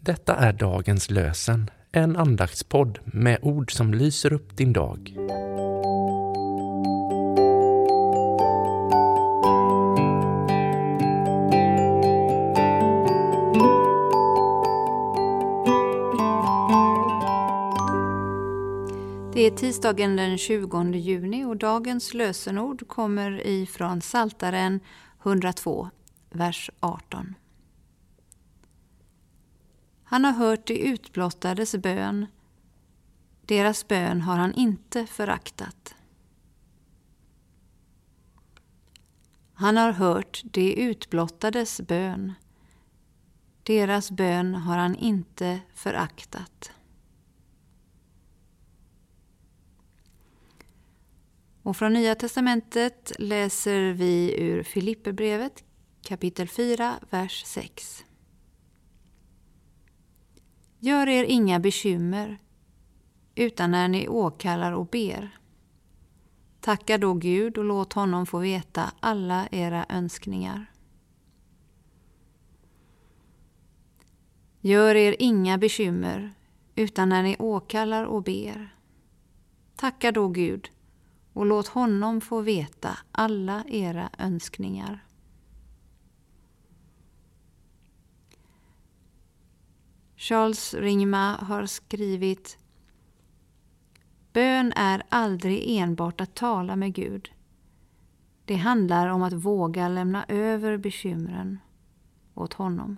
Detta är dagens lösen, en andaktspodd med ord som lyser upp din dag. Det är tisdagen den 20 juni och dagens lösenord kommer ifrån Saltaren 102, vers 18. Han har hört de utblottades bön. Deras bön har han inte föraktat. Han har hört de utblottades bön. Deras bön har han inte föraktat. Och från Nya testamentet läser vi ur Filipperbrevet kapitel 4, vers 6. Gör er inga bekymmer, utan när ni åkallar och ber. Tacka då Gud och låt honom få veta alla era önskningar. Gör er inga bekymmer, utan när ni åkallar och ber. Tacka då Gud och låt honom få veta alla era önskningar. Charles Ringma har skrivit Bön är aldrig enbart att tala med Gud. Det handlar om att våga lämna över bekymren åt honom.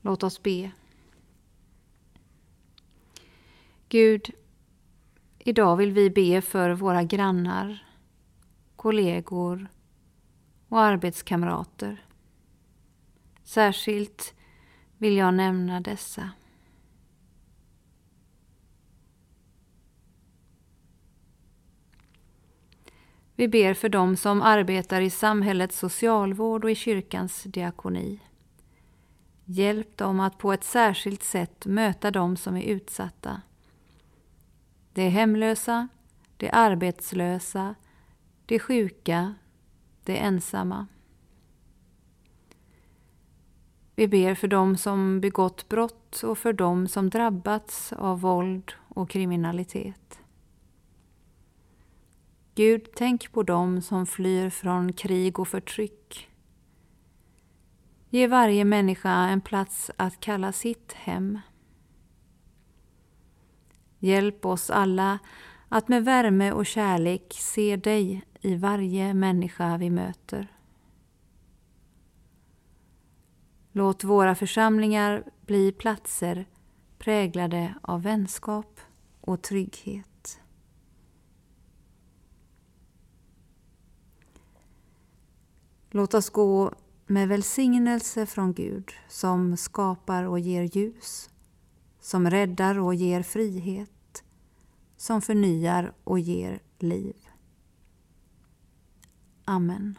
Låt oss be. Gud, idag vill vi be för våra grannar, kollegor och arbetskamrater. Särskilt vill jag nämna dessa. Vi ber för dem som arbetar i samhällets socialvård och i kyrkans diakoni. Hjälp dem att på ett särskilt sätt möta dem som är utsatta. De hemlösa, de arbetslösa, de sjuka, de ensamma. Vi ber för dem som begått brott och för dem som drabbats av våld och kriminalitet. Gud, tänk på dem som flyr från krig och förtryck. Ge varje människa en plats att kalla sitt hem. Hjälp oss alla att med värme och kärlek se dig i varje människa vi möter. Låt våra församlingar bli platser präglade av vänskap och trygghet. Låt oss gå med välsignelse från Gud som skapar och ger ljus, som räddar och ger frihet, som förnyar och ger liv. Amen.